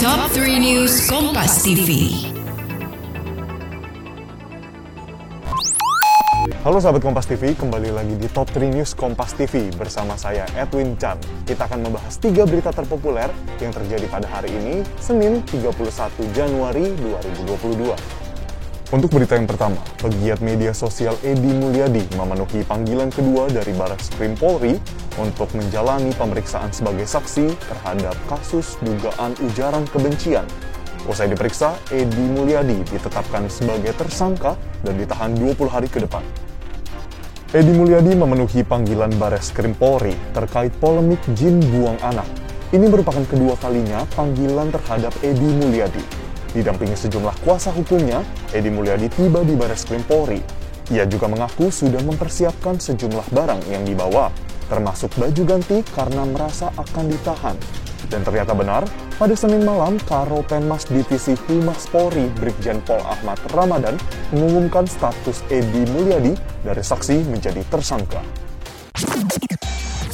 Top 3 News Kompas TV. Halo sahabat Kompas TV, kembali lagi di Top 3 News Kompas TV bersama saya Edwin Chan. Kita akan membahas tiga berita terpopuler yang terjadi pada hari ini, Senin 31 Januari 2022. Untuk berita yang pertama, pegiat media sosial Edi Mulyadi memenuhi panggilan kedua dari Baris Krim Polri untuk menjalani pemeriksaan sebagai saksi terhadap kasus dugaan ujaran kebencian. Usai diperiksa, Edi Mulyadi ditetapkan sebagai tersangka dan ditahan 20 hari ke depan. Edi Mulyadi memenuhi panggilan Bares Krim Polri terkait polemik jin buang anak. Ini merupakan kedua kalinya panggilan terhadap Edi Mulyadi. Didampingi sejumlah kuasa hukumnya, Edi Mulyadi tiba di Baris Krim Polri. Ia juga mengaku sudah mempersiapkan sejumlah barang yang dibawa, termasuk baju ganti karena merasa akan ditahan. Dan ternyata benar, pada Senin malam, Karo Penmas Divisi Humas Polri Brigjen Pol Ahmad Ramadan mengumumkan status Edi Mulyadi dari saksi menjadi tersangka.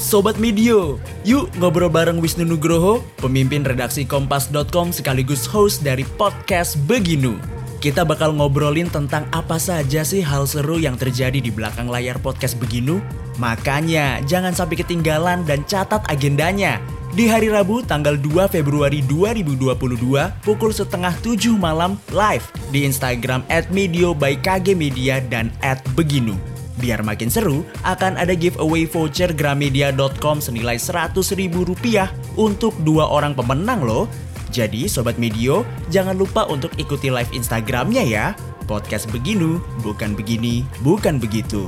Sobat Medio, yuk ngobrol bareng Wisnu Nugroho, pemimpin redaksi Kompas.com sekaligus host dari podcast Beginu. Kita bakal ngobrolin tentang apa saja sih hal seru yang terjadi di belakang layar podcast Beginu. Makanya jangan sampai ketinggalan dan catat agendanya. Di hari Rabu tanggal 2 Februari 2022 pukul setengah 7 malam live di Instagram at Medio by KG Media dan at Beginu. Biar makin seru, akan ada giveaway voucher gramedia.com senilai 100 ribu rupiah untuk dua orang pemenang loh. Jadi Sobat Medio, jangan lupa untuk ikuti live Instagramnya ya. Podcast Beginu, bukan begini, bukan begitu.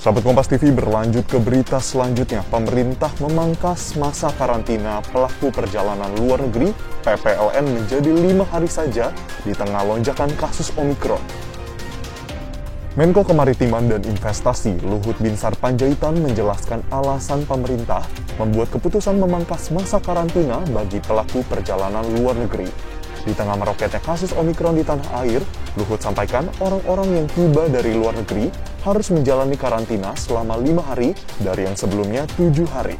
Sahabat Kompas TV berlanjut ke berita selanjutnya. Pemerintah memangkas masa karantina pelaku perjalanan luar negeri PPLN menjadi lima hari saja di tengah lonjakan kasus Omikron. Menko Kemaritiman dan Investasi Luhut Binsar Panjaitan menjelaskan alasan pemerintah membuat keputusan memangkas masa karantina bagi pelaku perjalanan luar negeri. Di tengah meroketnya kasus Omikron di tanah air, Luhut sampaikan orang-orang yang tiba dari luar negeri harus menjalani karantina selama lima hari dari yang sebelumnya tujuh hari.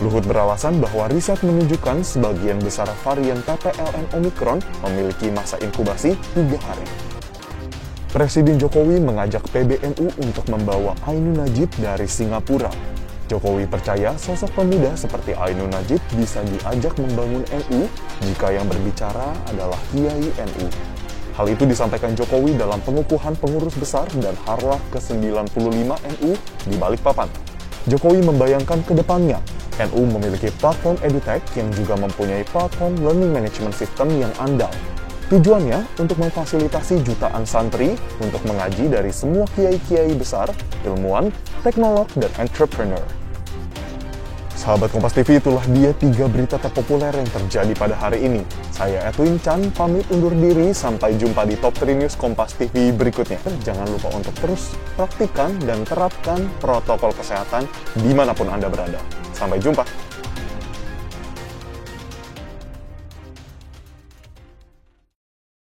Luhut beralasan bahwa riset menunjukkan sebagian besar varian PPLN Omikron memiliki masa inkubasi tiga hari. Presiden Jokowi mengajak PBNU untuk membawa Ainun Najib dari Singapura. Jokowi percaya sosok pemuda seperti Ainun Najib bisa diajak membangun NU jika yang berbicara adalah Kiai NU. Hal itu disampaikan Jokowi dalam pengukuhan pengurus besar dan harlah ke-95 NU di Balikpapan. Jokowi membayangkan ke depannya, NU memiliki platform edutech yang juga mempunyai platform learning management system yang andal Tujuannya untuk memfasilitasi jutaan santri untuk mengaji dari semua kiai-kiai besar, ilmuwan, teknolog, dan entrepreneur. Sahabat Kompas TV, itulah dia tiga berita terpopuler yang terjadi pada hari ini. Saya Edwin Chan, pamit undur diri. Sampai jumpa di Top 3 News Kompas TV berikutnya. Jangan lupa untuk terus praktikan dan terapkan protokol kesehatan di mana pun Anda berada. Sampai jumpa.